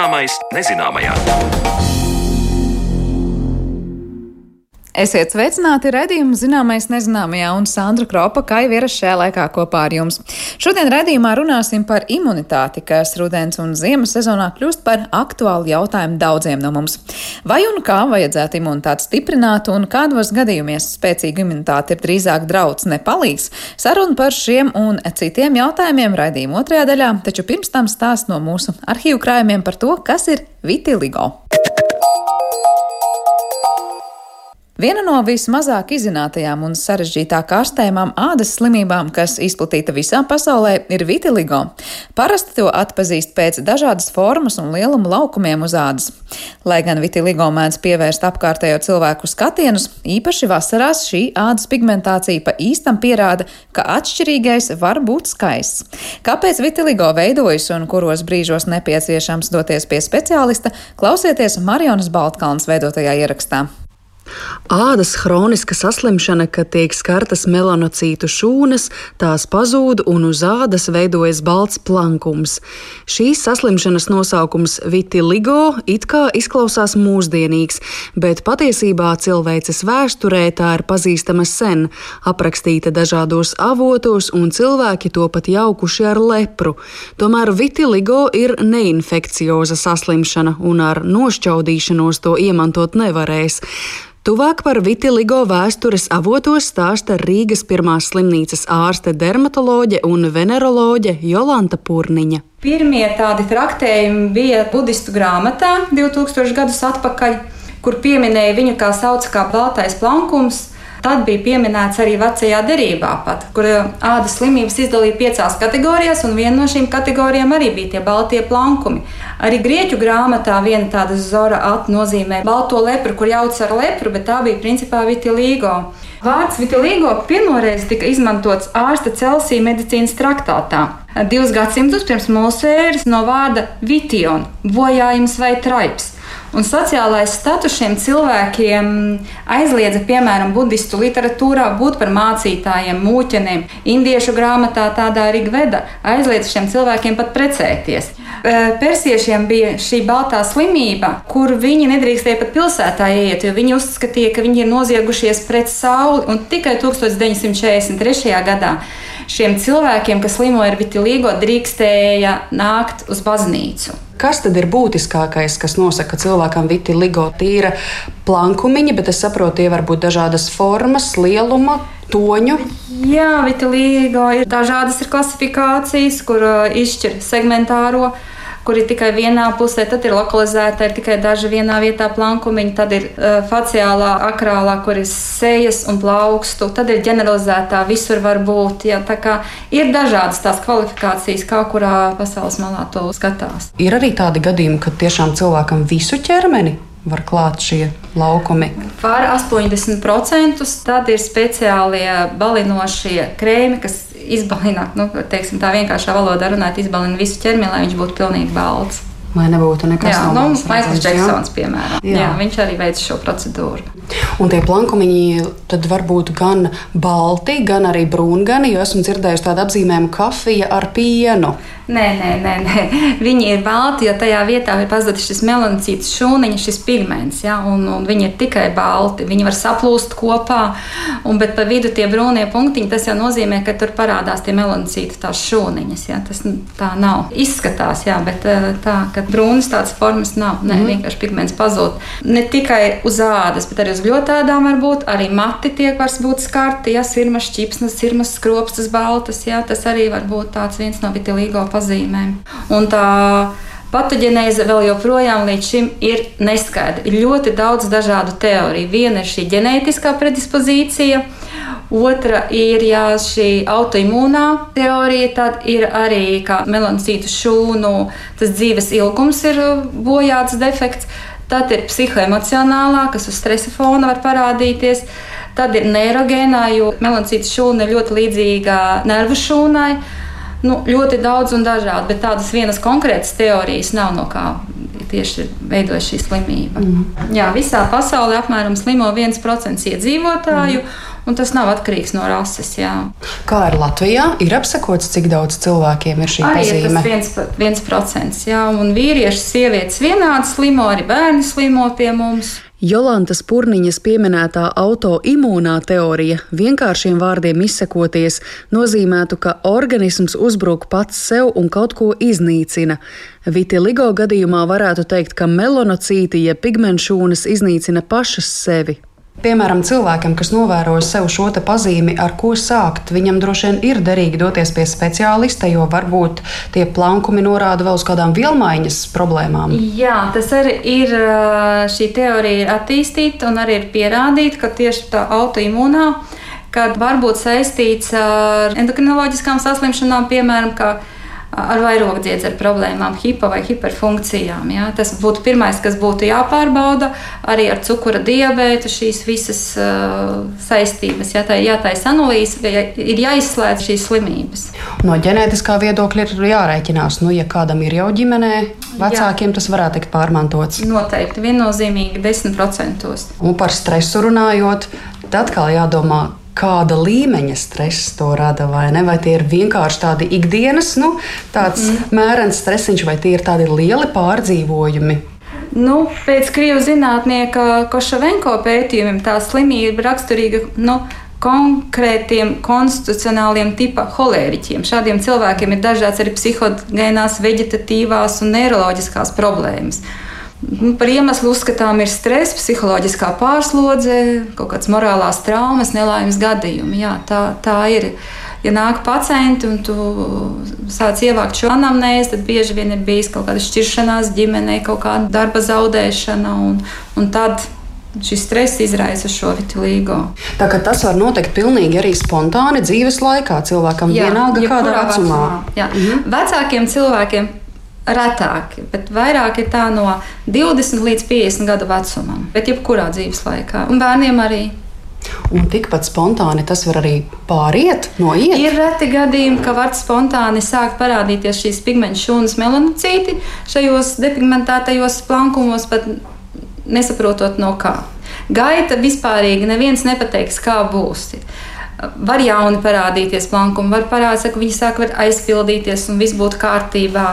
Zināmais nezināmajā. Esiet sveicināti redzējumu zināmais nezināmajā un Sandra Kropa, ierasts šajā laikā kopā ar jums. Šodien redzījumā runāsim par imunitāti, kas rudens un ziemas sezonā kļūst par aktuālu jautājumu daudziem no mums. Vai un kā vajadzētu imunitāti stiprināt un kādos gadījumos spēcīga imunitāte ir drīzāk drauds nepalīgs? Saruna par šiem un citiem jautājumiem raidījuma otrajā daļā, taču pirms tam stāst no mūsu arhīvu krājumiem par to, kas ir vitiligo. Viena no vismazāk izzinātajām un sarežģītāk ārstējamām ādas slimībām, kas izplatīta visā pasaulē, ir vitiligo. Parasti to atpazīst pēc dažādas formas un lieluma laukumiem uz ādas. Lai gan vitiligo mēdz pievērst apkārtējo cilvēku skatienus, īpaši vasarās šī ādas pigmentācija pa īstam pierāda, ka atšķirīgais var būt skaists. Kāpēc vitiligo veidojas un kuros brīžos nepieciešams doties pie speciālista, klausieties Marionas Baltkalnas veidotajā ierakstā. Ādas hroniska saslimšana, kad tiek skartas melanocītu šūnas, tās pazūd un uz ādas veidojas balts plankums. Šīs saslimšanas nosaukums vitiligo it kā izklausās mūsdienīgs, bet patiesībā cilvēces vēsturē tā ir pazīstama sen, aprakstīta dažādos avotos un cilvēki to pat jaukuši ar lepru. Tomēr vitiligo ir neinfekcioza saslimšana un ar nošķaudīšanos to iemantot nevarēs. Tuvāk par vitiligo vēstures avotos stāsta Rīgas pirmās slimnīcas ārste dermatoloģe un veneroloģe Jolanta Purniņa. Pirmie tādi traktējumi bija budistu grāmatā 2000 gadus atpakaļ, kur pieminēja viņu kā sauc kā baltais plankums, Tad bija pieminēts arī vecajā derībā, pat, kur ādas slimības izdalīja piecās kategorijās, un viena no šīm kategorijām arī bija tie baltie plankumi. Arī grieķu grāmatā viena tāda zora at nozīmē balto lepru, kur jauc ar lepru, bet tā bija principā vitiligo. Vārds vitiligo pirmoreiz tika izmantots ārsta Celsija medicīnas traktātā. Divus gadsimtus pirms mūsu ēras no vārda vition - bojājums vai traips. Un sociālais status šiem cilvēkiem aizliedza, piemēram, budistu literatūrā būt par mācītājiem, mūķeniem. Indiešu grāmatā tādā Rigveda aizliedza šiem cilvēkiem pat precēties. Persiešiem bija šī baltā slimība, kur viņi nedrīkstēja pat pilsētā iet, jo viņi uzskatīja, ka viņi ir noziegušies pret sauli. Un tikai 1943. gadā šiem cilvēkiem, kas slimoja ar vitiligo, drīkstēja nākt uz baznīcu. Kas tad ir būtiskākais, kas nosaka cilvēkam vitiligo tīra plankumiņa, bet es saprotu, tie var būt dažādas formas, lieluma, toņu. Jā, vitiligo ir dažādas ir klasifikācijas, kur uh, izšķir segmentāro kur ir tikai vienā pusē, tad ir lokalizēta, ir tikai daži vienā vietā plankumiņi, tad ir uh, faciālā, akrālā, kur ir sejas un plaukstu, tad ir ģeneralizētā, visur var būt. Jā, tā kā ir dažādas tās kvalifikācijas, kā kurā pasaules malā to skatās. Ir arī tādi gadījumi, kad tiešām cilvēkam visu ķermeni var klāt šie laukumi? Pār 80% tad ir speciālie balinošie krēmi, kas izbalina, nu, teiksim, tā vienkāršā valodā runājot, izbalina visu ķermeni, lai viņš būtu pilnīgi balts. Lai nebūtu nekas tāds. Nu, Maikls Džeksons, piemēram. Jā. jā, viņš arī veic šo procedūru. Un tie plankumiņi tad var būt gan balti, gan arī brūngani, jo esmu dzirdējusi tādu apzīmējumu kafija ar pienu. Nē, nē, nē, nē. viņi ir balti, jo tajā vietā ir pazudis šis melancīts šūniņš, šis pigments. Ja? Un, un viņi ir tikai balti. Viņi var saplūst kopā, un, bet pa vidu tie brūnie punktiņi, tas jau nozīmē, ka tur parādās tie melancīti, tās šūniņas. Ja? Tas tā nav. Izskatās, jā, bet eh, tā, ka brūnas tādas formas nav. Nē, mm. vienkārši pigments pazūd. Ne tikai uz ādas, bet arī uz ļotādām var būt. Arī mati tiek var būt skarti, ja sirmas ķipsnes, sirmas skropstas baltas. Ja? Tas arī var būt viens no vitilīgo pazīmēm pazīmēm. Un tā Patoģenēze vēl joprojām līdz šim ir neskaidra. Ir ļoti daudz dažādu teoriju. Viena ir šī ģenētiskā predispozīcija, otra ir jā, šī autoimūnā teorija, tad ir arī melanocītu šūnu, tas dzīves ilgums ir bojāts defekts. Tad ir psihoemocionālā, kas uz stresa fona var parādīties. Tad ir neirogēnā, jo melanocītu šūna ir ļoti līdzīga nervu šūnai. Nu, ļoti daudz un dažādi, bet tādas vienas konkrētas teorijas nav no kā tieši veidojas šī slimība. Mm. Jā, visā pasaulē apmēram slimo 1% iedzīvotāju. Mm. Un tas nav atkarīgs no rases. Jā. Kā ir Latvijā? Ir apsakots, cik daudz cilvēkiem ir šī Arī ir pazīme? tas viens, viens procents, jā, un vīrieši, sievietes vienādi slimo, arī bērni slimo pie mums. Jolantas Purniņas pieminētā autoimūnā teorija, vienkāršiem vārdiem izsakoties, nozīmētu, ka organisms uzbruk pats sev un kaut ko iznīcina. Vitiligo gadījumā varētu teikt, ka melonocīti, jeb pigmentšūnas iznīcina pašas sevi. Piemēram, cilvēkam, kas novēro sev šo pazīmi, ar ko sākt, viņam droši vien ir derīgi doties pie speciālista, jo varbūt tie plankumi norāda vēl uz kādām vielmaiņas problēmām. Jā, tas arī ir. Šī teorija ir attīstīta un arī ir pierādīta, ka tieši tā autoimūnā, kad var būt saistīts ar endokrinoloģiskām saslimšanām, piemēram, ar vairogdziedzera problēmām, hipo vai hiperfunkcijām. Ja? Tas būtu pirmais, kas būtu jāpārbauda. Arī ar cukura diabētu šīs visas uh, saistības, ja tā ir jātaisa analīze, ja ir jāizslēdz šīs slimības. No ģenētiskā viedokļa ir jārēķinās, nu, ja kādam ir jau ģimenē, vecākiem Jā. tas varētu tikt pārmantots. Noteikti, viennozīmīgi 10%. Un par stresu runājot, tad atkal jādomā, kāda līmeņa stress to rada, vai ne? Vai tie ir vienkārši tādi ikdienas, nu, tāds mm. mērens stresiņš, vai tie ir tādi lieli pārdzīvojumi? Nu, pēc krievu zinātnieka Košavenko pētījumiem tā slimība raksturīga. Nu, konkrētiem konstitucionāliem tipa holēriķiem. Šādiem cilvēkiem ir dažādas arī psihogēnās, vegetatīvās un neiroloģiskās problēmas. Nu, par iemeslu uzskatām ir stress, psiholoģiskā pārslodze, kaut kādas morālās traumas, nelaimes gadījumi. Jā, tā, tā ir. Ja nāk pacienti un tu sāc ievākt šo anamnēzi, tad bieži vien ir bijis kaut kāda šķiršanās ģimenē, kaut kāda darba zaudēšana. Un, un tad šis stress izraisa šo vitiligo. Tā kā tas var notikt pilnīgi arī spontāni dzīves laikā, cilvēkam Jā, vienalga kādā vecumā. vecumā. Jā. Mhm. Vecākiem cilvēkiem retāki, bet vairāk ir tā no 20 līdz 50 gadu vecumam, bet jebkurā dzīves laikā. Un bērniem arī. Un tikpat spontāni tas var arī pāriet no ielas. Ir reti gadījumi, ka var spontāni sākt parādīties šīs pigmentu šūnas melanocīti šajos depigmentētajos plankumos, pat nesaprotot no kā. Gaita vispārīgi neviens nepateiks, kā būs var jauni parādīties plankumi, var parādīties, ka viņi sāk aizpildīties un viss būtu kārtībā.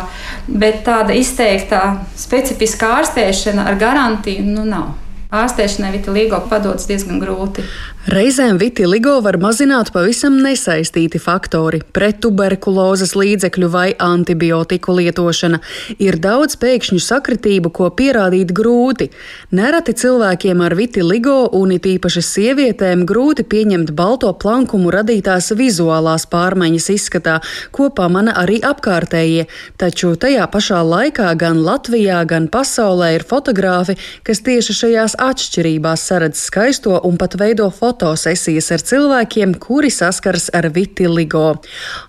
Bet tāda izteikta specifiska ārstēšana ar garantiju nu, nav. Ārstēšanai vitiligo padodas diezgan grūti. Reizēm vitiligo var mazināt pavisam nesaistīti faktori - prettuberkulozes līdzekļu vai antibiotiku lietošana. Ir daudz pēkšņu sakritību, ko pierādīt grūti. Nereti cilvēkiem ar vitiligo un it īpaši sievietēm grūti pieņemt balto plankumu radītās vizuālās pārmaiņas izskatā, ko pamana arī apkārtējie. Taču tajā pašā laikā gan Latvijā, gan pasaulē ir fotogrāfi, kas tieši šajās atšķirībās saredz skaisto un pat veido fotosesijas ar cilvēkiem, kuri saskaras ar vitiligo.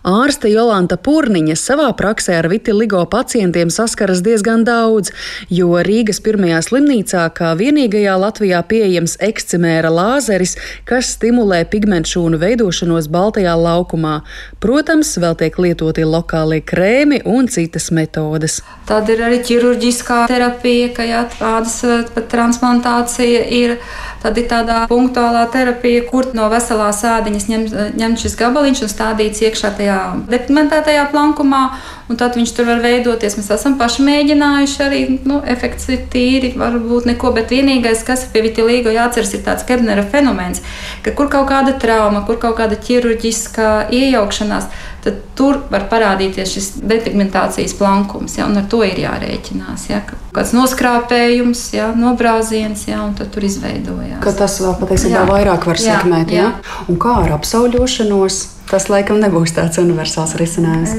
Ārste Jolanta Purniņa savā praksē ar vitiligo pacientiem saskaras diezgan daudz, jo Rīgas pirmajā slimnīcā kā vienīgajā Latvijā pieejams ekscimēra lāzeris, kas stimulē pigmentšūnu veidošanos baltajā laukumā. Protams, vēl tiek lietoti lokālie krēmi un citas metodes. Tad ir arī ķirurģiskā terapija, ka jāatrādas pat transplantācija transplantācija ir, tad ir tāda punktuālā terapija, kur no veselās ādiņas ņem, ņem šis gabaliņš un stādīts iekšā tajā depigmentētajā plankumā. Un tad viņš tur var veidoties. Mēs esam paši mēģinājuši arī. Nu, efekts ir tīri, varbūt neko, bet vienīgais, kas pie vitilīgo jāatceras, ir tāds Kebnera fenomens, ka kur kaut kāda trauma, kur kaut kāda ķirurģiskā iejaukšanās, tad tur var parādīties šis depigmentācijas plankums. Ja, ar to ir jārēķinās. Ja, kāds noskrāpējums, ja, nobrāziens, ja, un tur izveidojās. Ka tas vēl patiesībā vairāk var sekmēt. Ja? Un kā ar apsauļošanos? Tas laikam nebūs tāds universāls risinājums.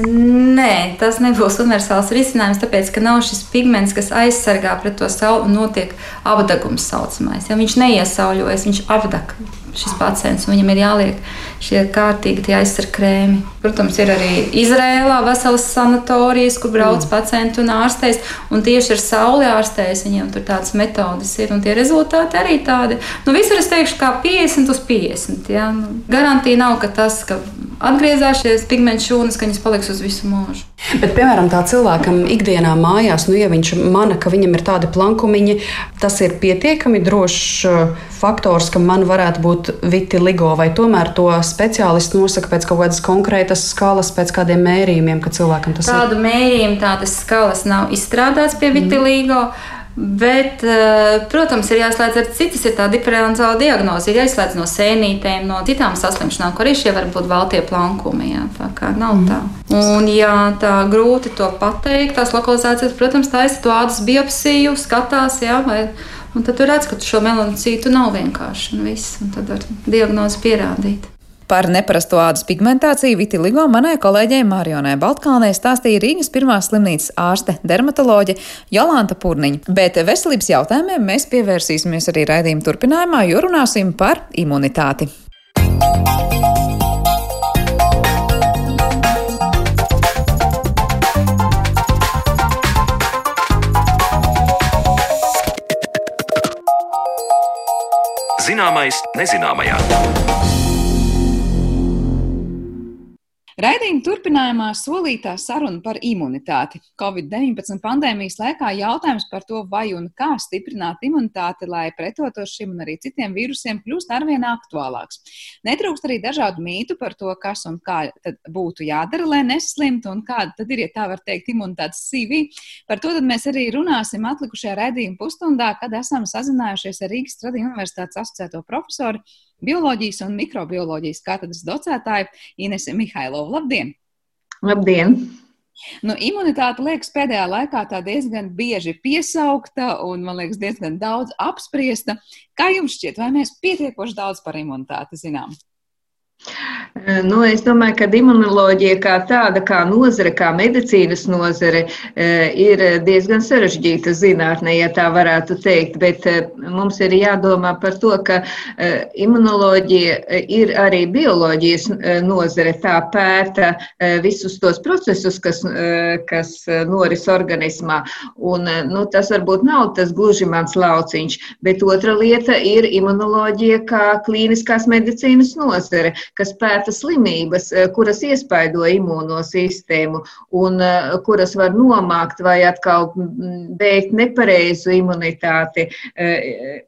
Nē, tas nebūs universāls risinājums, tāpēc ka nav šis pigments, kas aizsargā pret to sauli un notiek apdegums saucamais. Ja viņš neiesauļojas, viņš apdeg šis pacients. Viņam ir jāliek šie kārtīgi aizsardzības krēmi. Protams, ir arī Izrēlā veselas sanatorijas, kur brauc mm. pacienti un ārstēs. Un tieši ar sauli ārstēs viņiem tur tādas metodas ir. Un tie rezultāti arī tādi. Nu, visur es teikšu, kā 50 uz 50. Ja? Nu, garantija nav, ka tas, ka atgriezās šīs pigmentu šūnas, ka viņas paliks uz visu mūžu. Bet, piemēram, tā cilvēkam ikdienā mājās, nu, ja viņš mana, ka viņam ir tādi plankumiņi, tas ir pietiekami drošs uh, faktors, ka man varētu būt vitiligo, vai tomēr to speciālists nosaka pēc kaut kādas konkrētas skalas, pēc kādiem mērījumiem, ka cilvēkam tas Tādu ir? Tādu mērījumu, tādas skalas nav izstrādāts pie vitiligo. Mm. Bet, eh, protams, ir jāizslēdz arī citas, ir tā diferenciāla diagnoze. Ir jāizslēdz no sēnītēm, no citām saslimšanām, kur arī šie var būt valtie plankumi. Jā, tā kā nav mm. tā. Un, ja tā grūti to pateikt, tās lokalizācijas, protams, taisa to ādas biopsiju, skatās, jā, vai, un tad tu redz, ka šo melanocītu nav vienkārši, un viss, un tad var diagnozi pierādīt. Par neparasto ādas pigmentāciju vitiligo manai kolēģei Marionai Baltkalnē stāstīja Rīgas pirmās slimnīcas ārste dermatoloģe Jolanta Purniņa. Bet veselības jautājumiem mēs pievērsīsimies arī raidījuma turpinājumā, jo runāsim par imunitāti. Zināmais nezināmajā. Raidījuma turpinājumā solītā saruna par imunitāti. Covid-19 pandēmijas laikā jautājums par to, vai un kā stiprināt imunitāti, lai pretotos šim un arī citiem vīrusiem, kļūst arvien aktuālāks. Netrūkst arī dažādu mītu par to, kas un kā būtu jādara, lai neslimtu, un kāda tad ir, ja tā var teikt, imunitātes CV. Par to mēs arī runāsim atlikušajā raidījuma pusstundā, kad esam sazinājušies ar Rīgas Tradiņu Universitātes asociēto profesoru bioloģijas un mikrobioloģijas katedras docētāju Inesu Mihailovu. Labdien! Labdien! Nu, imunitāte liekas pēdējā laikā diezgan bieži piesaukta un, man liekas, diezgan daudz apspriesta. Kā jums šķiet, vai mēs pietiekoši daudz par imunitāti zinām? Nu, es domāju, ka imunoloģija kā tāda, kā nozare, kā medicīnas nozare, ir diezgan sarežģīta zinātne, ja tā varētu teikt. Bet mums ir jādomā par to, ka imunoloģija ir arī bioloģijas nozare. Tā pēta visus tos procesus, kas, kas noris organismā. Un, nu, tas varbūt nav tas gluži mans lauciņš, bet otra lieta ir imunoloģija kā klīniskās medicīnas nozare kas pēta slimības, eh, kuras iespaido imūnosistēmu un eh, kuras var nomākt vai atkal veikt nepareizu imunitāti eh,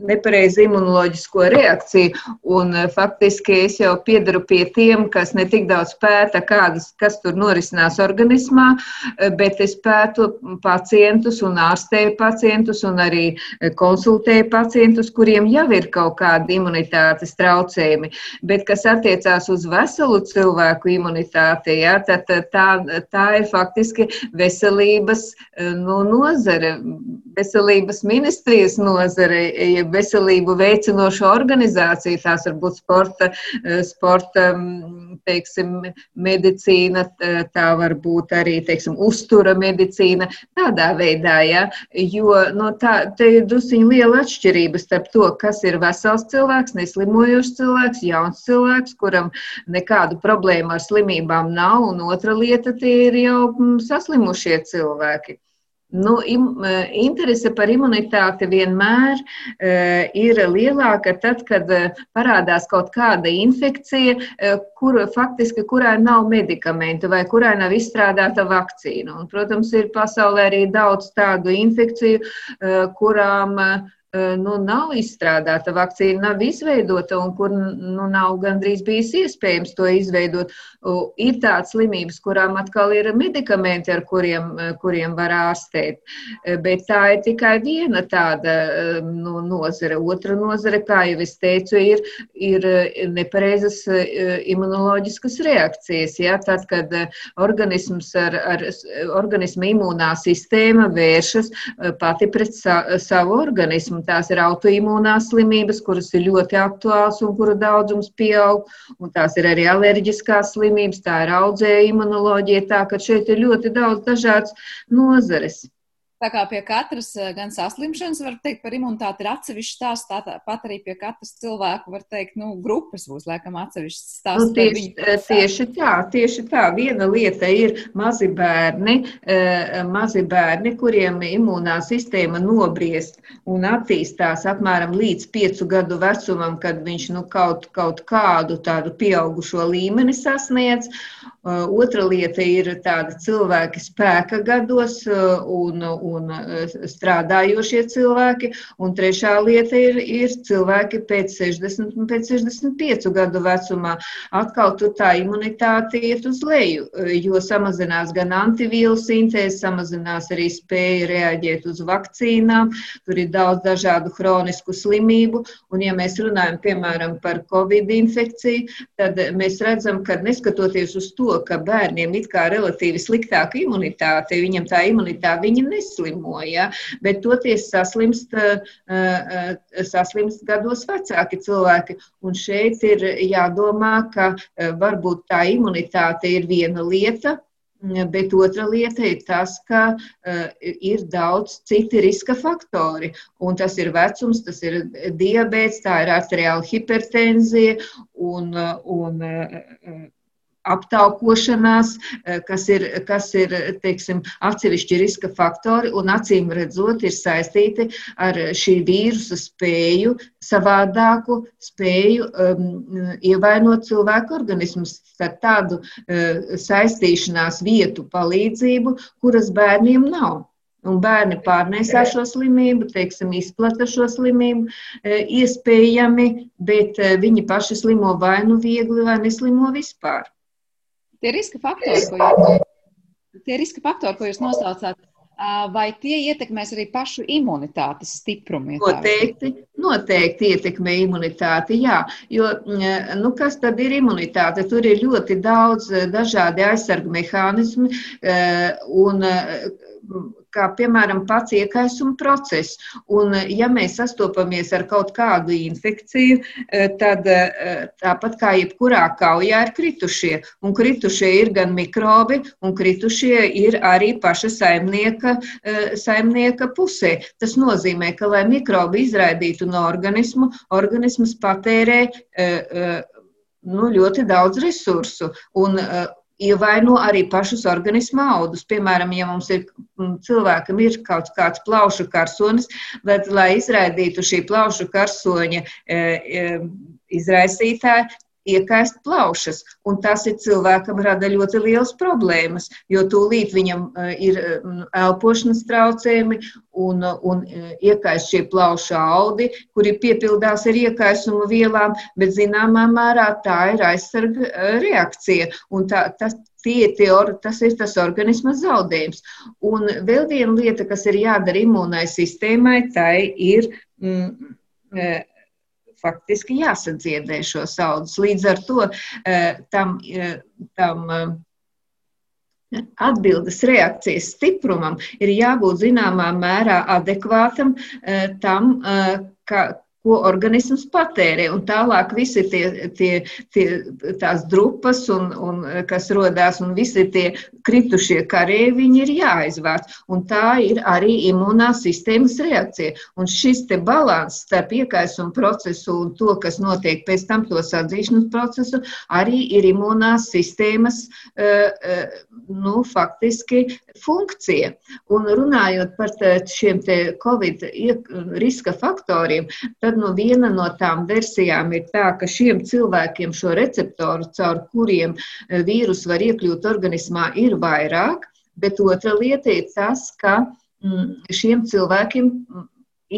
nepareizu imunoloģisko reakciju. Un, eh, faktiski es jau piedaru pie tiem, kas ne tik daudz pēta, kādas, kas tur norisinās organismā, eh, bet es pētu pacientus un ārstēju pacientus un arī eh, konsultēju pacientus, kuriem jau ir kaut kādi imunitātes traucējumi. Bet kas attiecās uz veselu cilvēku imunitāti, ja, tad tā, tā ir faktiski veselības nu, nozare, veselības ministrijas nozare. Ja veselību veicinošu organizāciju. Tās var būt sporta, eh, sporta mm, teiksim, medicīna, tā var būt arī teiksim, uztura medicīna. Tādā veidā, ja, jo no tā ir druskuļi liela atšķirība starp to, kas ir vesels cilvēks, neslimojošs cilvēks, jauns cilvēks, kuram nekādu problēmu ar slimībām nav, un otra lieta tie ir jau mm, saslimušie cilvēki. Nu, im, e, interese par imunitāti vienmēr uh, ir lielāka tad, kad uh, parādās kaut kāda infekcija, uh, kur, faktiski, kurai nav medikamentu vai kurai nav izstrādāta vakcīna. Un, protams, ir pasaulē arī daudz tādu infekciju, kurām nu, nav izstrādāta vakcīna, nav izveidota un kur nu, nav gandrīz bijis iespējams to izveidot. Ir tādas slimības, kurām atkal ir medikamenti, ar kuriem, kuriem var ārstēt. Bet tā ir tikai viena tāda nu, nozare. Otra nozare, kā jau es teicu, ir, ir nepareizas imunoloģiskas reakcijas. Ja? Tad, kad organisms ar, ar organisma imūnā sistēma vēršas pati pret sa, savu organismu. Tās ir autoimūnās slimības, kuras ir ļoti aktuāls un kuru daudzums pieaug, un tās ir arī alerģiskās slimības tā ir audzēja imunoloģija, tā ka šeit ir ļoti daudz dažādas nozares. Tā kā pie katras eh, gan saslimšanas, var teikt, par imunitāti ir atsevišķs stāsts, tāpat arī pie katras cilvēka, var teikt, nu, grupas būs laikam atsevišķs stāsts. Nu, tieši, viņu... tieši tā, tieši tā. Viena lieta ir mazi bērni, eh, mazi bērni, kuriem imūnā sistēma nobriest un attīstās apmēram līdz piecu gadu vecumam, kad viņš nu, kaut, kaut kādu tādu pieaugušo līmeni sasniedz. Uh, otra lieta ir tāda cilvēki spēka gados uh, un, un uh, strādājošie cilvēki. Un trešā lieta ir, ir cilvēki pēc 60 un pēc 65 gadu vecumā. Atkal tur tā imunitāte iet uz leju, jo samazinās gan antivīlu sintēze, samazinās arī spēja reaģēt uz vakcīnām. Tur ir daudz dažādu hronisku slimību. Un, ja mēs runājam piemēram par covid infekciju, tad mēs redzam, ka neskatoties uz to, ka bērniem ir relatīvi sliktāka imunitāte, viņam tā imunitāte viņa neslimoja, ja? bet toties saslimst, eh, eh, saslimst gados vecāki cilvēki. Un šeit ir jādomā, ka eh, varbūt tā imunitāte ir viena lieta, Bet otra lieta ir tas, ka uh, ir daudz citi riska faktori. Un tas ir vecums, tas ir diabetes, tā ir arteriāla hipertenzija un, un uh, aptaukošanās, eh, kas ir, kas ir teiksim, atsevišķi riska faktori un acīm redzot ir saistīti ar šī vīrusa spēju, savādāku spēju um, ievainot cilvēku organismus ar tādu uh, saistīšanās vietu palīdzību, kuras bērniem nav. Un bērni pārnēsā šo slimību, teiksim, izplata šo slimību, eh, iespējami, bet viņi paši slimo vai nu viegli, vai neslimo vispār. Tie riska faktori, ko jūs, tie riska faktori, ko jūs nosaucāt, vai tie ietekmēs arī pašu imunitātes stiprumu? Noteikti, noteikti ietekmē imunitāti, jā. Jo, nu, kas tad ir imunitāte? Tur ir ļoti daudz dažādi aizsargu mehānismi un kā piemēram pats iekaisuma process. Un, ja mēs sastopamies ar kaut kādu infekciju, eh, tad eh, tāpat kā jebkurā kaujā ir kritušie. Un kritušie ir gan mikrobi, un kritušie ir arī paša saimnieka, eh, saimnieka pusē. Tas nozīmē, ka, lai mikrobi izraidītu no organismu, organisms patērē nu, ļoti daudz resursu. Un, ievaino arī pašus organismu audus. Piemēram, ja mums ir cilvēkam ir kaut kāds plaušu karsonis, bet, lai izraidītu šī plaušu karsoņa e, e, izraisītāju, iekaist plaušas, un tas ir cilvēkam rada ļoti liels problēmas, jo tūlīt viņam eh, ir mm, elpošanas traucējumi un, un eh, iekaist šie plaušu audi, kuri piepildās ar iekaisumu vielām, bet zināmā mērā tā ir aizsarga eh, reakcija, un tā, tas, tie, tie, tas ir tas organisma zaudējums. Un vēl viena lieta, kas ir jādara imūnai sistēmai, tai ir mm, faktiski jāsadziedē šos audus. Līdz ar to eh, tam, eh, tam eh, atbildes reakcijas stiprumam ir jābūt zināmā mērā adekvātam tam, ka, ko organisms patērē. Un tālāk visi tie, tie, tie tās drupas, un, un, kas rodās, un visi tie kritušie karēviņi ir jāizvāc. Un tā ir arī imunās sistēmas reakcija. Un šis te balans starp iekaisumu procesu un to, kas notiek pēc tam to sadzīšanas procesu, arī ir imunās sistēmas, nu, faktiski funkcija. Un runājot par šiem te Covid riska faktoriem, tad tad nu, viena no tām versijām ir tā, ka šiem cilvēkiem šo receptoru, caur kuriem e, vīrus var iekļūt organismā, ir vairāk, bet otra lieta ir tas, ka mm, šiem cilvēkiem mm,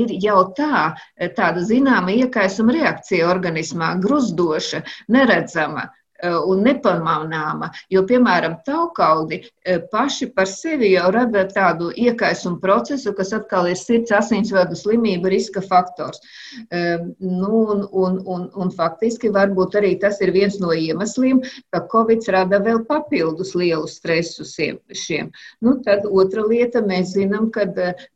ir jau tā, e, tāda zināma iekaisuma reakcija organismā, gruzdoša, neredzama. Eh, un nepamanāma. Jo, piemēram, taukaudi eh, paši par sevi jau rada tādu iekaisumu procesu, kas atkal ir sirds asinsvadu slimību riska faktors. Eh, nu, un, un, un, un faktiski varbūt arī tas ir viens no iemesliem, ka Covid rada vēl papildus lielu stresu šiem. Nu, tad otra lieta, mēs zinām, ka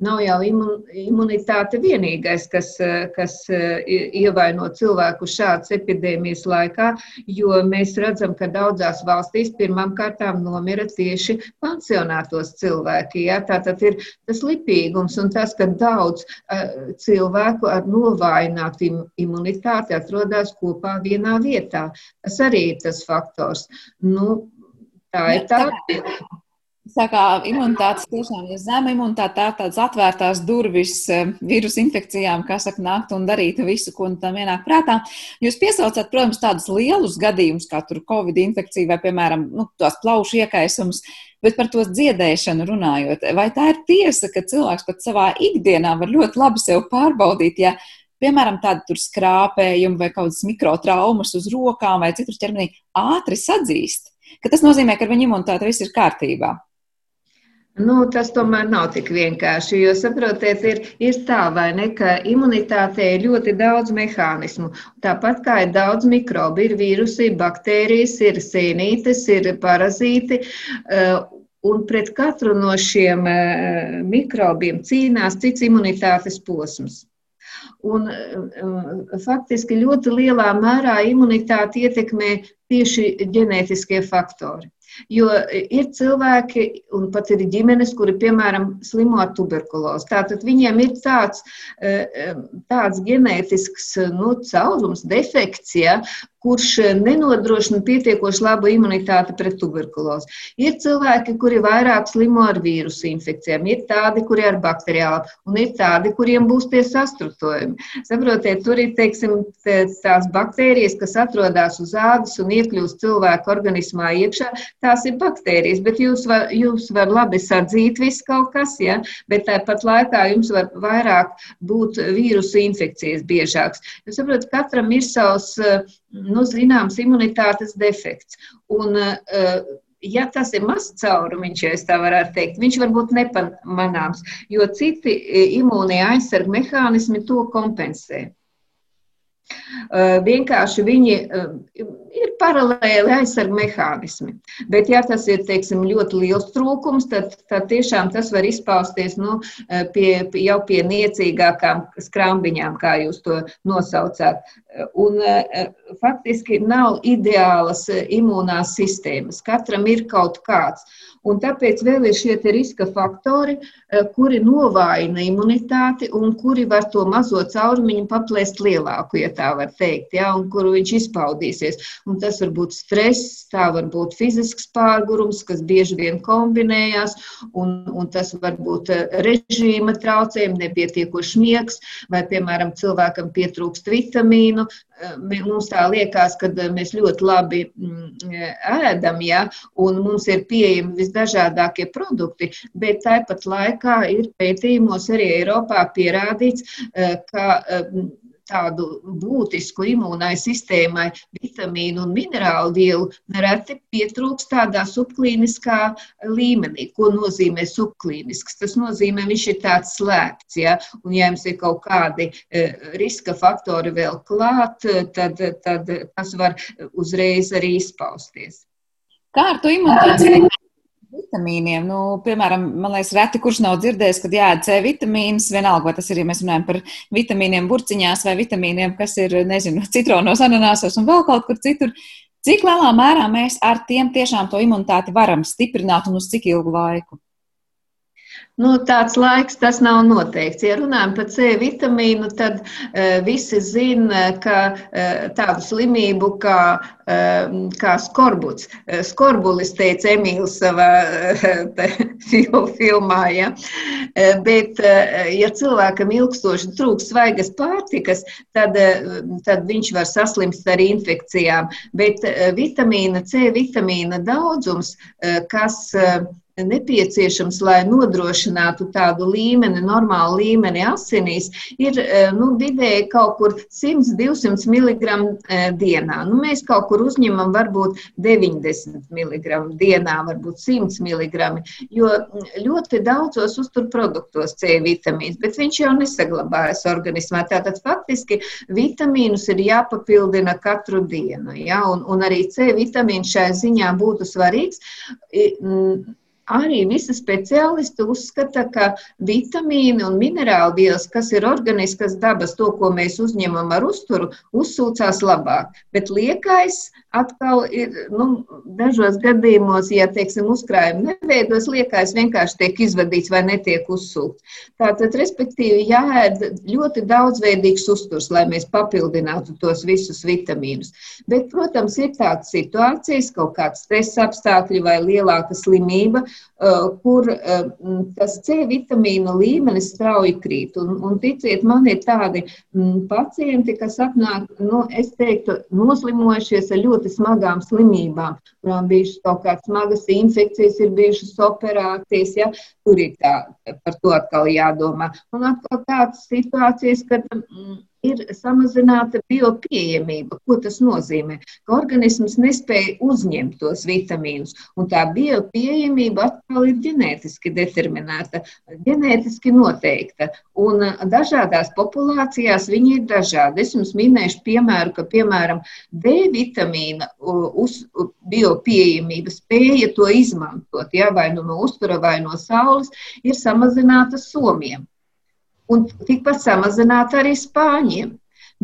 nav jau imunitāte vienīgais, kas, kas ievaino cilvēku šādas epidēmijas laikā, jo mēs redzam, ka daudzās valstīs pirmām kārtām nomira tieši pansionātos cilvēki. Ja? Tātad ir tas lipīgums un tas, ka daudz uh, cilvēku ar novājinātu imunitāti atrodas kopā vienā vietā. Tas arī ir tas faktors. Nu, tā ir tā. Kā imunitātes tiešām ir zema imunitāte, tā ir tādas atvērtās durvis eh, vīrusu infekcijām, kas saka, nākt un darīt visu, ko tam ienāk prātā. Jūs piesaucat, protams, tādus lielus gadījumus, kā tur Covid infekcija vai, piemēram, nu, tās plaušu iekaisums, bet par to dziedēšanu runājot. Vai tā ir tiesa, ka cilvēks pat savā ikdienā var ļoti labi sev pārbaudīt, ja, piemēram, tāda tur skrāpējuma vai kaut kādas mikrotraumas uz rokām vai citur ķermenī ātri sadzīst? Tas nozīmē, ka ar viņu imunitāte viss ir kārtībā. Nu, tas tomēr nav tik vienkārši, jo, saprotiet, ir, ir tā, vai ne, ka imunitātei ir ļoti daudz mehānismu. Tāpat kā ir daudz mikrobu, ir vīrusi, baktērijas, ir sēnītes, ir parazīti. Uh, un pret katru no šiem uh, mikrobiem cīnās cits imunitātes posms. Un, uh, faktiski ļoti lielā mērā imunitāti ietekmē tieši ģenētiskie faktori. Jo ir cilvēki, un pat ir ģimenes, kuri, piemēram, slimo ar tuberkulozi. Tātad viņiem ir tāds, eh, tāds ģenētisks nu, caurums, defekts, ja, kurš nenodrošina pietiekoši labu imunitāti pret tuberkulozi. Ir cilvēki, kuri vairāk slimo ar vīrusu infekcijām, ir tādi, kuri ar bakteriālām, un ir tādi, kuriem būs tie sastrutojumi. Saprotiet, tur ir, teiksim, tās baktērijas, kas atrodas uz ādas un iekļūst cilvēku organismā iekšā, tās ir baktērijas, bet jūs var, jūs var labi sadzīt visu kaut kas, ja, bet tāpat laikā jums var vairāk būt vīrusu infekcijas biežāks. Jūs saprotat, katram ir savs nu, zināms imunitātes defekts. Un, eh, ja tas ir mazs caurumiņš, ja tā varētu teikt, viņš var būt nepamanāms, jo citi eh, imūnie aizsarga mehānismi to kompensē. Vienkārši viņi ir paralēli aizsarga mehānismi. Bet, ja tas ir teiksim, ļoti liels trūkums, tad, tad tiešām tas var izpausties nu, pie, jau pie niecīgākām skrambiņām, kā jūs to nosaucāt. Un, faktiski nav ideālas imūnās sistēmas. Katram ir kaut kāds. Un tāpēc vēl ir šie riska faktori, eh, kuri novājina imunitāti un kuri var to mazo caurumiņu paplēst lielāku, ja tā var teikt, ja, un kuru viņš izpaudīsies. Un tas var būt stress, tā var būt fizisks pārgurums, kas bieži vien kombinējās, un, un tas var būt eh, režīma traucējumi, nepietiekošs miegs, vai, piemēram, cilvēkam pietrūkst vitamīnu, mums tā liekas, ka mēs ļoti labi mm, ēdam, ja, un mums ir pieejami visdažādākie produkti, bet tāpat laikā ir pētījumos arī Eiropā pierādīts, ka tādu būtisku imūnai sistēmai vitamīnu un minerālu vielu nereti pietrūks tādā subklīniskā līmenī. Ko nozīmē subklīnisks? Tas nozīmē, viņš ir tāds slēpts, ja, un ja jums ir kaut kādi uh, riska faktori vēl klāt, tad, tad tas var uzreiz arī izpausties. Kā ar to imunitātes? Vitamīniem. Nu, piemēram, man liekas, reti kurš nav dzirdējis, ka jāēd C vitamīns. Vienalga, vai tas ir, ja mēs runājam par vitamīniem burciņās vai vitamīniem, kas ir, nezinu, citronos, ananāsos un vēl kaut kur citur. Cik lielā mērā mēs ar tiem tiešām to imunitāti varam stiprināt un uz cik ilgu laiku? Nu, tāds laiks tas nav noteikts. Ja runājam par C vitamīnu, tad uh, visi zina, ka uh, tādu slimību kā, uh, kā skorbuts, uh, skorbulis teica Emīls savā uh, filmā, ja? uh, bet uh, ja cilvēkam ilgstoši trūks svaigas pārtikas, tad, uh, tad viņš var saslimst ar infekcijām. Bet uh, vitamīna C vitamīna daudzums, uh, kas uh, nepieciešams, lai nodrošinātu tādu līmeni, normālu līmeni asinīs, ir eh, nu, vidēji kaut kur 100-200 mg dienā. Nu, mēs kaut kur uzņemam varbūt 90 mg dienā, varbūt 100 mg, jo ļoti daudzos uzturproduktos C vitamīns, bet viņš jau nesaglabājas organismā. Tātad faktiski vitamīnus ir jāpapildina katru dienu, ja? un, un arī C vitamīns šai ziņā būtu svarīgs arī visi speciālisti uzskata, ka vitamīni un minerālu vielas, kas ir organiskas dabas, to, ko mēs uzņemam ar uzturu, uzsūcās labāk. Bet liekais atkal ir nu, dažos gadījumos, ja teiksim, uzkrājumi neveidos, liekais vienkārši tiek izvadīts vai netiek uzsūkts. Tātad, respektīvi, jāēd ļoti daudzveidīgs uzturs, lai mēs papildinātu tos visus vitamīnus. Bet, protams, ir tādas situācijas, kaut kāds stresa apstākļi vai lielāka slimība, uh, kur uh, tas C vitamīna līmenis strauji krīt. Un, un ticiet, man ir tādi pacienti, kas atnāk, nu, es teiktu, noslimojušies ar ļoti smagām slimībām, kurām bijušas kaut kādas smagas infekcijas, ir bijušas operācijas, ja, tur ir tā, par to atkal jādomā. Un atkal tādas situācijas, kad mm, ir samazināta biopieejamība. Ko tas nozīmē? Ka organisms nespēja uzņemt tos vitamīnus, un tā biopieejamība atkal ir ģenētiski determinēta, ģenētiski noteikta. Un dažādās populācijās viņi ir dažādi. Es jums minēšu piemēru, ka piemēram D vitamīna uz biopieejamība spēja to izmantot, ja, vai nu no uztura vai no saules, ir samazināta somiem un tikpat samazināta arī spāņiem.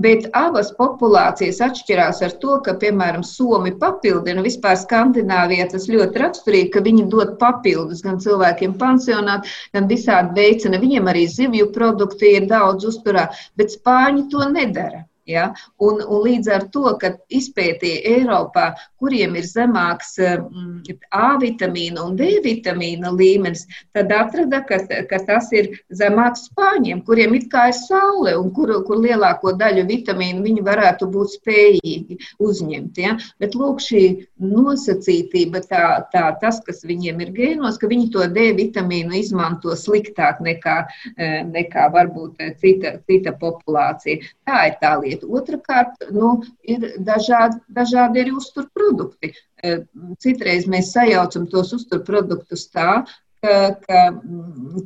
Bet abas populācijas atšķirās ar to, ka, piemēram, Somi papildina, vispār Skandināvijā tas ļoti raksturīgi, ka viņi dod papildus gan cilvēkiem pansionāt, gan visādi veicina. Viņiem arī zivju produkti ir daudz uzturā, bet Spāņi to nedara. Ja? Un, un līdz ar to, ka izpētīja Eiropā, kuriem ir zemāks mm, A vitamīna un D vitamīna līmenis, tad atrada, ka, ka tas ir zemāks spāņiem, kuriem it kā ir saule un kur, kur lielāko daļu vitamīnu viņi varētu būt spējīgi uzņemt. Ja? Bet lūk, šī nosacītība, tā, tā, tas, kas viņiem ir gēnos, ka viņi to D vitamīnu izmanto sliktāk nekā, eh, nekā varbūt cita, cita populācija. Tā ir tā lieta lieta. Otrakārt, nu, ir dažādi, dažādi arī uzturprodukti. E, citreiz mēs sajaucam tos uzturproduktus tā, ka, ka,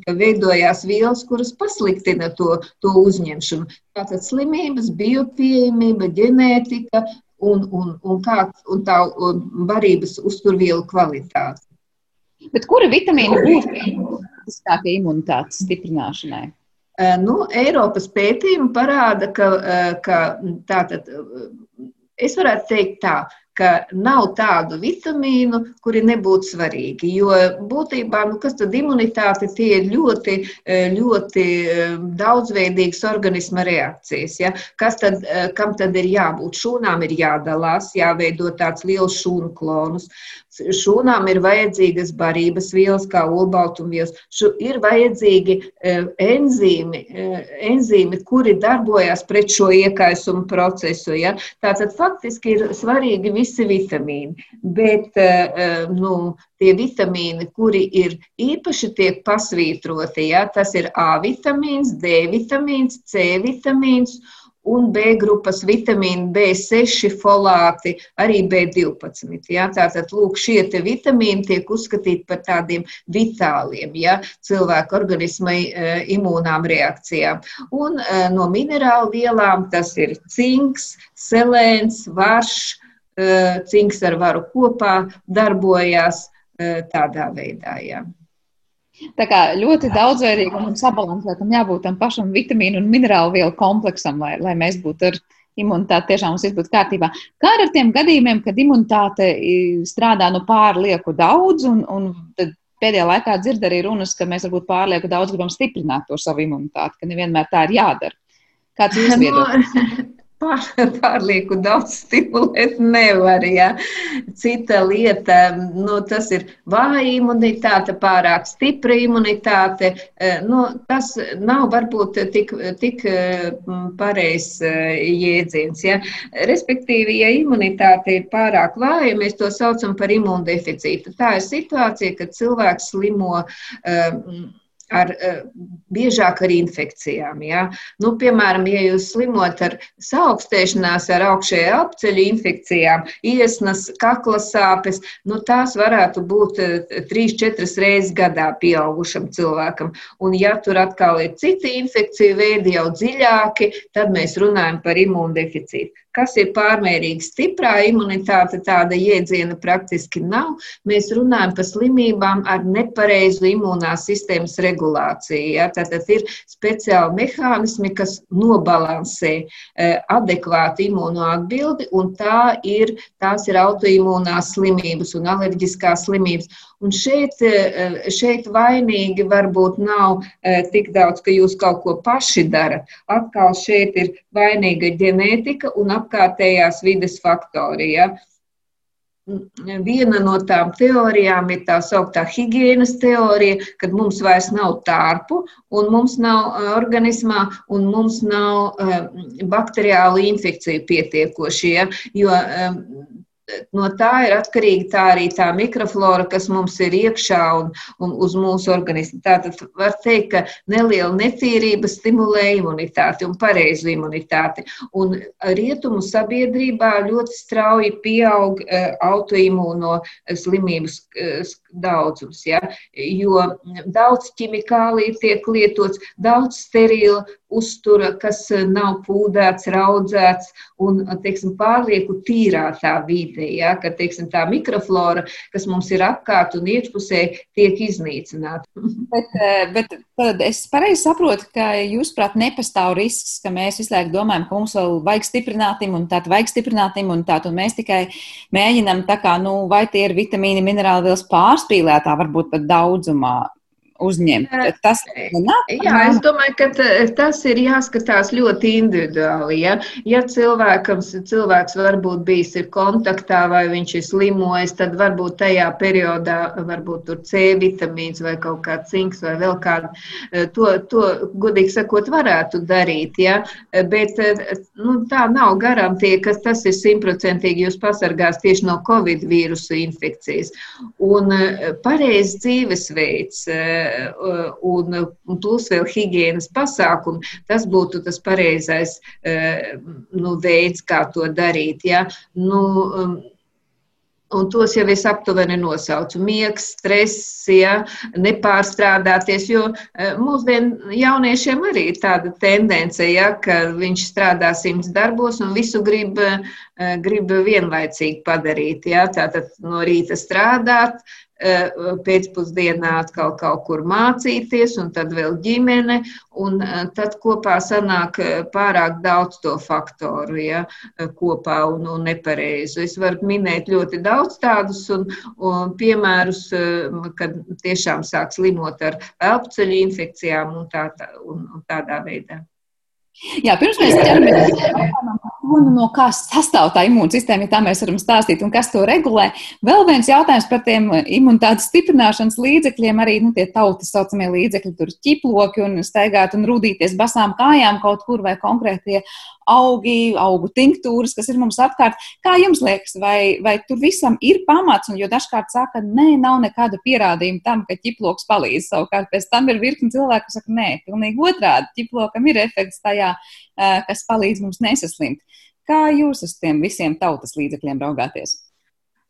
ka veidojās vielas, kuras pasliktina to, to uzņemšanu. Tātad slimības, biopieejamība, ģenētika un, un, un, kā, un tā un barības uzturvielu kvalitāte. Bet kura vitamīna būtu būtiskākie imunitātes stiprināšanai? Eh, nu, Eiropas pētījumi parāda, ka, eh, ka tātad, eh, es varētu teikt tā, ka nav tādu vitamīnu, kuri nebūtu svarīgi. Jo būtībā, nu, kas tad imunitāte, tie ir ļoti, ļoti daudzveidīgas organisma reakcijas. Ja? Kas tad, kam tad ir jābūt? Šūnām ir jādalās, jāveido tāds liels šūnu klonus. Šūnām ir vajadzīgas barības vielas, kā olbaltumvielas. Ir vajadzīgi e, enzīmi, e, enzīmi, kuri darbojas pret šo iekaisumu procesu. Ja? Tātad faktiski ir svarīgi visi vitamīni, bet e, nu, tie vitamīni, kuri ir īpaši tiek pasvītroti, ja? tas ir A vitamīns, D vitamīns, C vitamīns un B grupas vitamīni, B6, folāti, arī B12. Ja? Tātad, lūk, šie vitamīni tiek uzskatīti par tādiem vitāliem ja? cilvēku organisma e, imūnām reakcijām. Un e, no minerālu vielām tas ir cinks, selēns, varš, e, cinks ar varu kopā darbojās tādā veidā. Ja. Tā kā ļoti daudzveidīgam un sabalansētam jābūt tam pašam vitamīnu un minerālu vielu kompleksam, lai, lai mēs būtu ar imunitāti tiešām mums būtu kārtībā. Kā ar tiem gadījumiem, kad imunitāte strādā nu pārlieku daudz, un, un pēdējā laikā dzird arī runas, ka mēs varbūt pārlieku daudz gribam stiprināt to savu imunitāti, ka nevienmēr tā ir jādara. Kāds ir jūsu viedoklis? Pār, pārlieku daudz stimulēt nevar. Ja. Cita lieta, nu, tas ir vāja imunitāte, pārāk stipra imunitāte. Eh, nu, tas nav varbūt tik, tik pareizs eh, jēdziens. Ja. Respektīvi, ja imunitāte ir pārāk vāja, mēs to saucam par imundeficītu. Tā ir situācija, kad cilvēks slimo. Um, ar, eh, biežāk ar infekcijām. Ja? Nu, piemēram, ja jūs slimot ar saaugstēšanās, ar augšējā apceļu infekcijām, iesnas, kakla sāpes, nu, tās varētu būt 3-4 eh, reizes gadā pieaugušam cilvēkam. Un, ja tur atkal ir citi infekciju veidi jau dziļāki, tad mēs runājam par imūndeficītu. Kas ir pārmērīgi stiprā imunitāte, tāda jēdziena praktiski nav. Mēs runājam par slimībām ar nepareizu imūnās sistēmas regulāciju. Ja? Tātad ir speciāli mehānismi, kas nobalansē e, adekvātu imūno atbildi, un tā ir, tās ir autoimūnās slimības un alerģiskās slimības. Un šeit, e, šeit vainīgi varbūt nav e, tik daudz, ka jūs kaut ko paši darat. Atkal šeit ir vainīga ģenētika un apkārt apkārtējās vides faktori. Ja? Viena no tām teorijām ir tā sauktā higiēnas teorija, kad mums vairs nav tārpu, un mums nav organismā, un mums nav bakteriālu infekciju pietiekoši. Ja? Jo no tā ir atkarīga tā arī tā mikroflora, kas mums ir iekšā un, un uz mūsu organismu. Tātad var teikt, ka neliela netīrība stimulē imunitāti un pareizu imunitāti. Un rietumu sabiedrībā ļoti strauji pieaug uh, autoimūno slimību uh, daudzums, ja? jo daudz ķimikāliju tiek lietots, daudz sterila uztura, kas nav pūdēts, raudzēts un, teiksim, pārlieku tīrā tā vide, ja? ka, teiksim, tā mikroflora, kas mums ir apkārt un iekšpusē, tiek iznīcināta. bet, eh, bet tad es pareizi saprotu, ka jūs, prāt, nepastāv risks, ka mēs visu laiku domājam, ka mums vēl vajag stiprināt imunitāti, vajag stiprināt imunitāti, un mēs tikai mēģinam tā kā, nu, vai tie ir vitamīni, minerāli vielas pār pārspīlētā, varbūt pat daudzumā uzņemt. Tas nāk, Jā, es domāju, ka tas ir jāskatās ļoti individuāli. Ja, ja cilvēkam, cilvēks varbūt bijis ir kontaktā vai viņš ir slimojis, tad varbūt tajā periodā varbūt tur C vitamīns vai kaut kāds cinks vai vēl kādu. To, to godīgi sakot, varētu darīt. Ja, bet nu, tā nav garantija, ka tas ir simtprocentīgi jūs pasargās tieši no Covid vīrusu infekcijas. Un pareizs dzīvesveids un, un plus vēl higiēnas pasākumi, tas būtu tas pareizais nu, veids, kā to darīt. Ja? Nu, Un tos jau es aptuveni nosaucu. Miegs, stress, ja, nepārstrādāties, jo mūsdienu jauniešiem arī ir tāda tendence, ja, ka viņš strādā simts darbos un visu grib, grib vienlaicīgi padarīt. Ja. Tātad no rīta strādāt, pēcpusdienā atkal kaut kur mācīties, un tad vēl ģimene, un eh, tad kopā sanāk eh, pārāk daudz to faktoru, ja, kopā un, un nepareizu. Es varu minēt ļoti daudz tādus un, un piemērus, kad tiešām sāk slimot ar elpceļu infekcijām un, tā, un, un tādā veidā. Jā, pirms mēs ķeramies pie no kā sastāv tā imūnsistēma, ja tā mēs varam stāstīt, un kas to regulē. Vēl viens jautājums par tiem imunitātes stiprināšanas līdzekļiem, arī nu, tie tautas saucamie līdzekļi, tur ķiploki un staigāt un rūdīties basām kājām kaut kur vai konkrētie augi, augu tinktūras, kas ir mums apkārt. Kā jums liekas, vai, vai tur visam ir pamats? Un, jo dažkārt saka, nē, nav nekāda pierādījuma tam, ka ķiploks palīdz. Savukārt pēc tam ir virkni cilvēku, kas saka, nē, pilnīgi otrādi. Ķiplokam ir efekts tajā, kas palīdz mums nesaslimt. Kā jūs uz tiem visiem tautas līdzekļiem raugāties?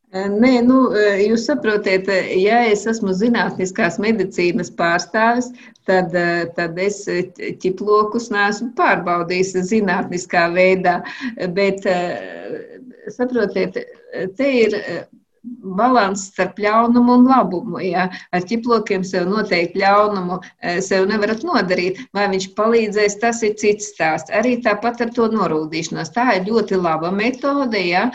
Nē, nu, jūs saprotiet, ja es esmu zinātniskās medicīnas pārstāvis, tad, tad es ķiplokus neesmu pārbaudījis zinātniskā veidā. Bet, saprotiet, te ir balans starp ļaunumu un labumu. Ja? Ar ķiplokiem sev noteikti ļaunumu eh, sev nevarat nodarīt. Vai viņš palīdzēs, tas ir cits stāsts. Arī tāpat ar to norūdīšanos. Tā ir ļoti laba metode, ja?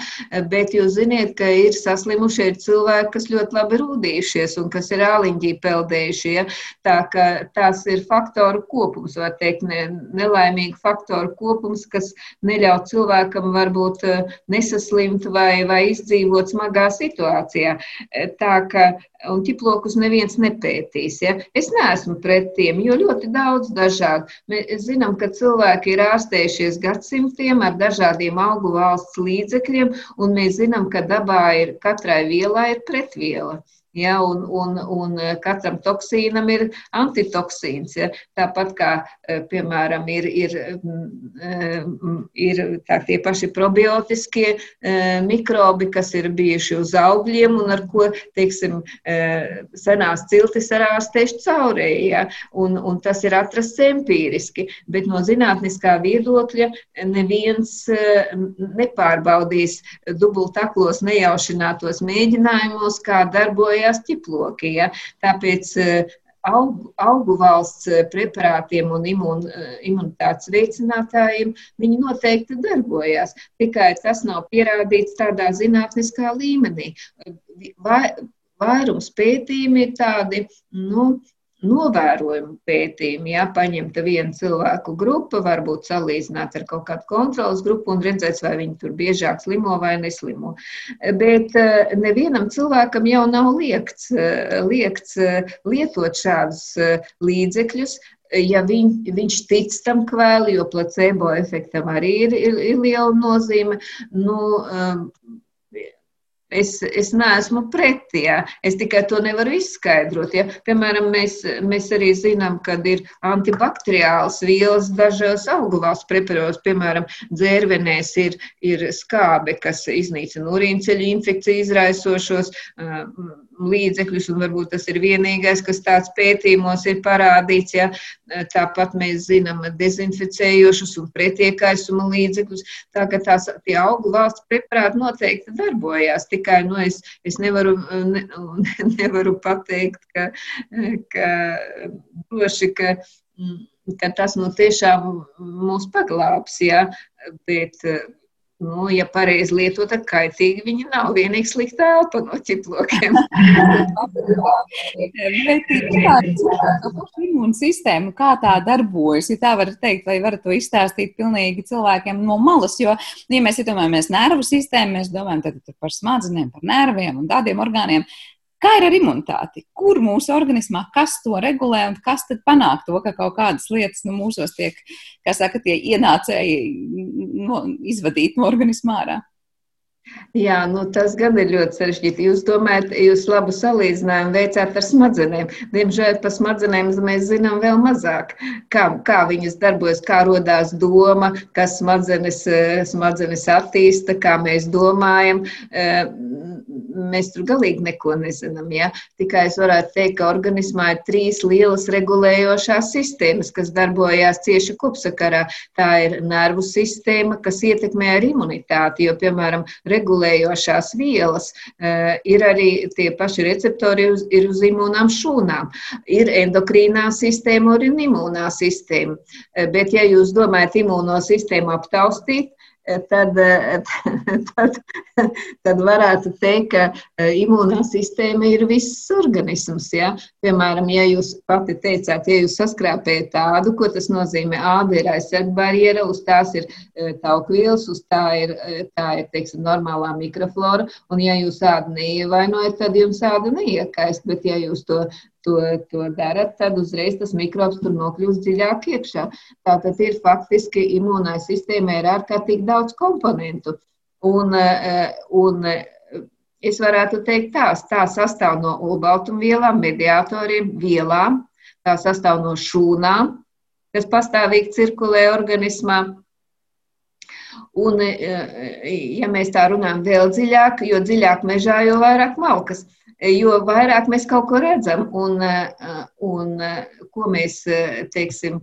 bet jūs ziniet, ka ir saslimušie cilvēki, kas ļoti labi rūdījušies un kas ir āliņģī peldējušie. Ja? Tā ka tās ir faktoru kopums, var teikt, ne, nelaimīgu faktoru kopums, kas neļauj cilvēkam varbūt eh, nesaslimt vai, vai izdzīvot smagā situācijā situācijā. E, tā ka, un ķiplokus neviens nepētīs. Ja? Es neesmu pret tiem, jo ļoti daudz dažādu. Mēs zinām, ka cilvēki ir ārstējušies gadsimtiem ar dažādiem augu valsts līdzekļiem, un mēs zinām, ka dabā ir katrai vielai ir pretviela. Ja, un, un, un katram toksīnam ir antitoksīns. Ja. Tāpat kā, piemēram, ir, ir, ir tā, tie paši probiotiskie mikrobi, kas ir bijuši uz augļiem un ar ko, teiksim, senās ciltis ar ārstēšu caurēji. Ja. Un, un tas ir atrasts empīriski, bet no zinātniskā viedokļa neviens nepārbaudīs dubultaklos nejaušinātos mēģinājumos, kā darbojas darbojās ķiploki. Ja? Tāpēc eh, augu, augu valsts eh, preparātiem un imun, eh, imunitātes veicinātājiem viņi noteikti darbojās. Tikai tas nav pierādīts tādā zinātniskā līmenī. Vai, vairums pētījumi ir tādi, nu, novērojumu pētījumu. Ja paņemta viena cilvēku grupa, varbūt salīdzināt ar kaut kādu kontrolas grupu un redzēt, vai viņi tur biežāk slimo vai neslimo. Bet eh, nevienam cilvēkam jau nav liekts, eh, liekts eh, lietot šādus līdzekļus, ja viņ, viņš tic tam kvēli, jo placebo efektam arī ir, ir, ir liela nozīme. Nu, Es, es neesmu pretī, ja? es tikai to nevaru izskaidrot. Ja? Piemēram, mēs, mēs arī zinām, ka ir antibakteriāls vielas dažos auguvās preparos, piemēram, dzērvenēs ir, ir skābe, kas iznīcina urīnceļu infekciju izraisošos līdzekļus, un varbūt tas ir vienīgais, kas tāds pētījumos ir parādīts. Ja? Tāpat mēs zinām dezinficējošus un pretiekaisuma līdzekļus. Tā ka tās tie augu valsts preparāti noteikti darbojās. Tikai nu, es, es nevaru, ne, nevaru pateikt, ka, ka droši, ka, ka tas nu tiešām mūs paglābs. Ja? Bet, Nu, ja pareizi lietot, tad kaitīgi viņi nav. Vienīgi slikta elpa no ķiplokiem. Bet kāda imūna sistēma, kā tā darbojas? Ja tā var teikt, vai varat to izstāstīt pilnīgi cilvēkiem no malas? Jo, ja mēs iedomājamies nervu sistēmu, mēs domājam par smadzenēm, par nerviem un tādiem orgāniem. Kā ir ar imunitāti? Kur mūsu organismā, kas to regulē un kas tad panāk to, ka kaut kādas lietas nu, mūsos tiek, kā saka, tie ienācēji no, izvadīt no organismā ārā? Jā, nu tas gan ir ļoti sarežģīti. Jūs domājat, jūs labu salīdzinājumu veicāt ar smadzenēm. Diemžēl par smadzenēm mēs zinām vēl mazāk, kā, kā viņas darbojas, kā rodās doma, kas smadzenes, smadzenes attīsta, kā mēs domājam mēs tur galīgi neko nezinām. Ja? Tikai es varētu teikt, ka organismā ir trīs lielas regulējošās sistēmas, kas darbojās cieši kopsakarā. Tā ir nervu sistēma, kas ietekmē ar imunitāti, jo, piemēram, regulējošās vielas uh, ir arī tie paši receptori uz, ir uz imūnām šūnām. Ir endokrīnā sistēma un imūnā sistēma. Uh, bet, ja jūs domājat imūno sistēmu aptaustīt, tad, tad, tad varētu teikt, ka e, imūnā sistēma ir viss organisms. Ja? Piemēram, ja jūs pati teicāt, ja jūs saskrāpējat tādu, ko tas nozīmē, āda ir aizsardbarjera, uz tās ir e, taukvielas, uz tā ir, tā ir teiksim, normālā mikroflora, un ja jūs ādu neievainojat, tad jums āda neiekaist, bet ja jūs to to, to darat, tad uzreiz tas mikrobs tur nokļūst dziļāk iekšā. Tātad ir faktiski imūnai sistēmai ir ārkārtīgi daudz komponentu. Un, eh, un eh, es varētu teikt tā, tā sastāv no olbaltumvielām, mediatoriem, vielām, tā sastāv no šūnām, kas pastāvīgi cirkulē organismā. Un, eh, ja mēs tā runājam vēl dziļāk, jo dziļāk mežā, jo vairāk malkas jo vairāk mēs kaut ko redzam un, un ko mēs, teiksim,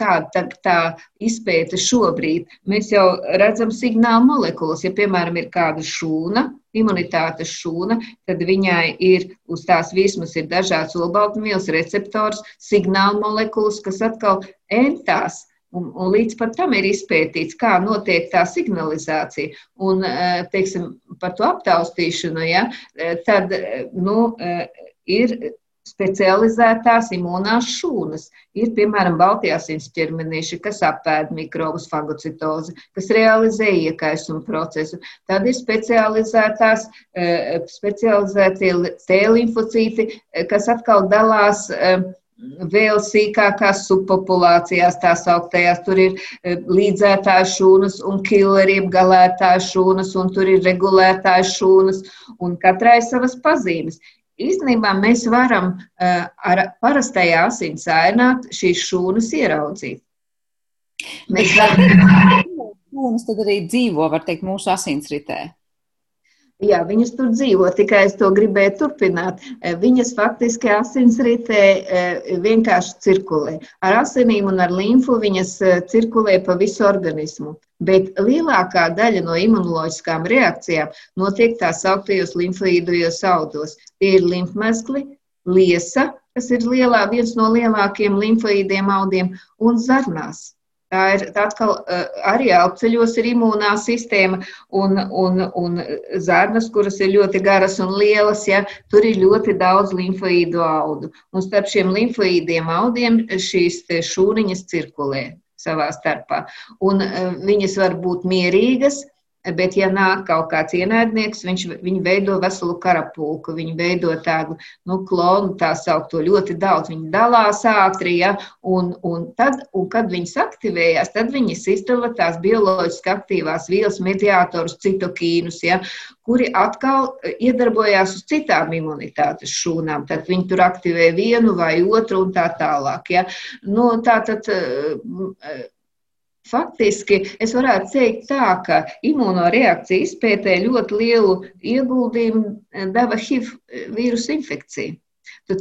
kāda tā, izpēta šobrīd. Mēs jau redzam signālu molekulas. Ja, piemēram, ir kāda šūna, imunitātes šūna, tad viņai ir uz tās virsmas ir dažāds olbaltumvielas receptors, signālu molekulas, kas atkal entās Un, un līdz pat tam ir izpētīts, kā notiek tā signalizācija. Un, eh, teiksim, par to aptaustīšanu, ja, eh, tad eh, nu, ir specializētās imūnās šūnas. Ir, piemēram, Baltijās ķermenīši, kas apēd mikrobus fagocitozi, kas realizē iekaisumu procesu. Tad ir specializētās, specializētie T limfocīti, kas atkal dalās vēl sīkākās subpopulācijās, tā sauktajās, tur ir līdzētās šūnas un killeri, galētās šūnas, un tur ir regulētās šūnas, un katrai savas pazīmes. Īstenībā mēs varam ar parastajā asins ainā šīs šūnas ieraudzīt. Mēs varam. Šūnas tad arī dzīvo, var teikt, mūsu asinsritē. Jā, viņas tur dzīvo, tikai es to gribēju turpināt. Eh, viņas faktiski asinsritē eh, vienkārši cirkulē. Ar asinīm un ar limfu viņas eh, cirkulē pa visu organismu. Bet lielākā daļa no imunoloģiskām reakcijām notiek tā sauktajos limfoīdajos audos. Tie ir limfmezgli, liesa, kas ir lielā, viens no lielākajiem limfoīdiem audiem, un zarnās. Tā ir tā atkal arī apceļos ir imūnā sistēma un, un, un zarnas, kuras ir ļoti garas un lielas, ja tur ir ļoti daudz limfoīdu audu. Un starp šiem limfoīdiem audiem šīs šūniņas cirkulē savā starpā. Un viņas var būt mierīgas, Bet, ja nāk kaut kāds ienaidnieks, viņš, viņi veido veselu karapulku, viņi veido tādu nu, klonu, tā saukto ļoti daudz. Viņi dalās ātri, ja, un, un, tad, un kad viņas aktivējās, tad viņas izdala tās bioloģiski aktīvās vielas mediātorus, citokīnus, ja, kuri atkal iedarbojās uz citām imunitātes šūnām. Tad viņi tur aktivē vienu vai otru un tā tālāk. Ja. Nu, tā tad, Faktiski es varētu teikt tā, ka imunoreakcija izpētē ļoti lielu ieguldījumu deva HIV vīrusu infekcija.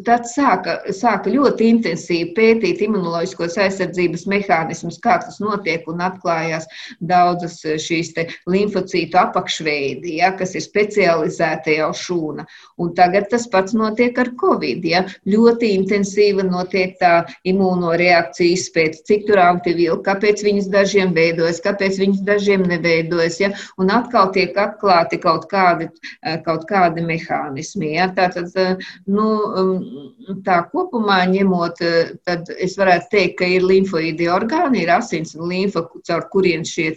Tad sāka, sāka ļoti intensīvi pētīt imunoloģiskos aizsardzības mehānismus, kā tas notiek, un atklājās daudzas šīs limfocītu apakšveidi, ja, kas ir specializēti jau šūna. Un tagad tas pats notiek ar covid. Ja. Ļoti intensīva notiek tā imūnoreakcija izpēta, cik tur antivielu, kāpēc viņas dažiem veidojas, kāpēc viņas dažiem neveidojas. Ja. Un atkal tiek atklāti kaut kādi, kaut kādi mehānismi. Ja. Tātad, nu, tā kopumā ņemot, eh, tad es varētu teikt, ka ir limfoīdi orgāni, ir asins un limfa, caur kuriem šie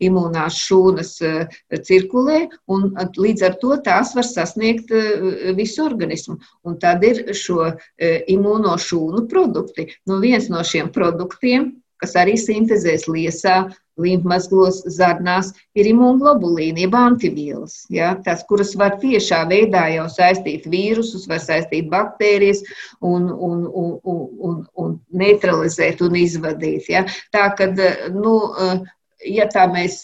imūnās šūnas eh, cirkulē, un līdz ar to tās var sasniegt eh, visu organismu. Un tad ir šo imūno šūnu produkti. Nu, viens no šiem produktiem, kas arī sintēzēs liesā, līmpmazglos, zarnās ir imūnoglobulīna, jeb antivielas, ja, tās, kuras var tiešā veidā jau saistīt vīrusus, var saistīt baktērijas un, un, un, un, un, un neutralizēt un izvadīt. Ja. Tā kad, nu, ja tā mēs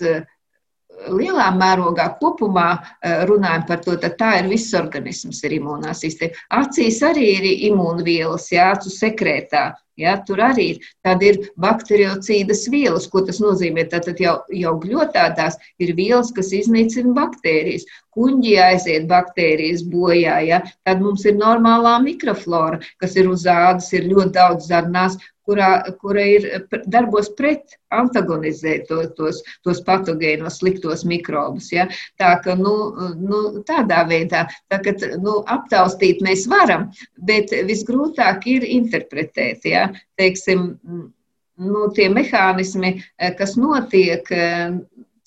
lielā mērogā kopumā runājam par to, tad tā ir viss organisms, ir imūnā sistēma. Acīs arī ir imūnvielas, jā, acu sekrētā. Ja, tur arī ir, ir bakteriocīdas vielas. Ko tas nozīmē? Tātad jau, jau gļotādās ir vielas, kas iznīcina baktērijas. Kuņģi aiziet baktērijas bojā, ja? tad mums ir normālā mikroflora, kas ir uz ādas, ir ļoti daudz zarnās, kurā, kura ir darbos pret, antagonizē to, tos, tos patogēnos, sliktos mikrobus. Ja? Tā ka nu, nu, tādā veidā tā, ka, nu, aptaustīt mēs varam, bet visgrūtāk ir interpretēt. Ja? Teiksim, nu, tie mehānismi, kas notiek,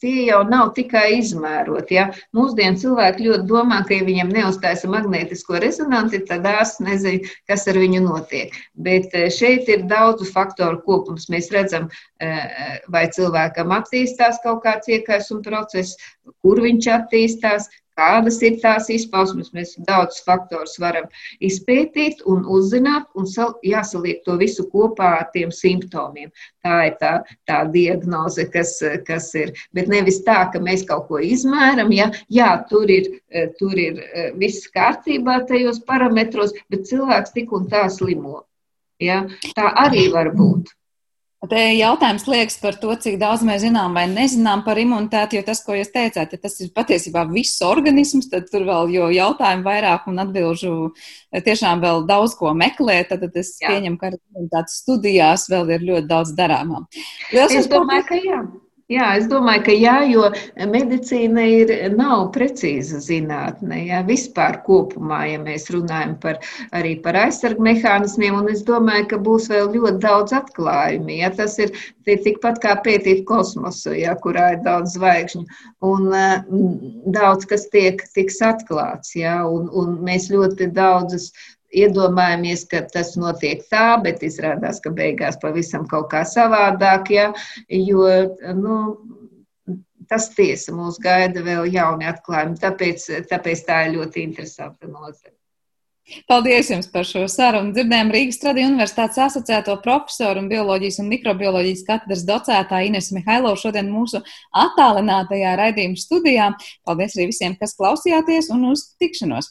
tie jau nav tikai izmēroti. Ja? Mūsdienu cilvēki ļoti domā, ka, ja viņam neuztaisa magnētisko rezonanci, tad ārsts nezina, kas ar viņu notiek. Bet eh, šeit ir daudzu faktoru kopums. Mēs redzam, eh, vai cilvēkam attīstās kaut kāds iekaisuma process, kur viņš attīstās, kādas ir tās izpausmes. Mēs daudz faktorus varam izpētīt un uzzināt, un jāsaliek to visu kopā ar tiem simptomiem. Tā ir tā, tā diagnoze, kas, kas ir. Bet nevis tā, ka mēs kaut ko izmēram, ja jā, tur ir, tur ir viss kārtībā tajos parametros, bet cilvēks tik un tā slimo. Ja? Tā arī var būt. Te jautājums liekas par to, cik daudz mēs zinām vai nezinām par imunitāti, jo tas, ko jūs teicāt, ja tas ir patiesībā viss organisms, tad tur vēl jo jautājumu vairāk un atbilžu tiešām vēl daudz ko meklē, tad, tad es jā. pieņemu, ka imunitātes studijās vēl ir ļoti daudz darāmā. Liels es domāju, ka jā. Jā, es domāju, ka jā, jo medicīna ir, nav precīza zinātne. Jā, vispār kopumā, ja mēs runājam par, arī par aizsargu mehānismiem, un es domāju, ka būs vēl ļoti daudz atklājumu. Jā, tas ir tikpat kā pētīt kosmosu, jā, kurā ir daudz zvaigžņu, un daudz kas tiek, tiks atklāts. Jā, un, un mēs ļoti daudzas iedomājamies, ka tas notiek tā, bet izrādās, ka beigās pavisam kaut kā savādāk, ja, jo, nu, tas tiesa mūs gaida vēl jauni atklājumi, tāpēc, tāpēc tā ir ļoti interesanta nozara. Paldies jums par šo sarunu. Dzirdējām Rīgas Tradiņu universitātes asociēto profesoru un bioloģijas un mikrobioloģijas katedras docētāju Ines Mihailovu šodien mūsu attālinātajā raidījuma studijā. Paldies arī visiem, kas klausījāties un uz tikšanos!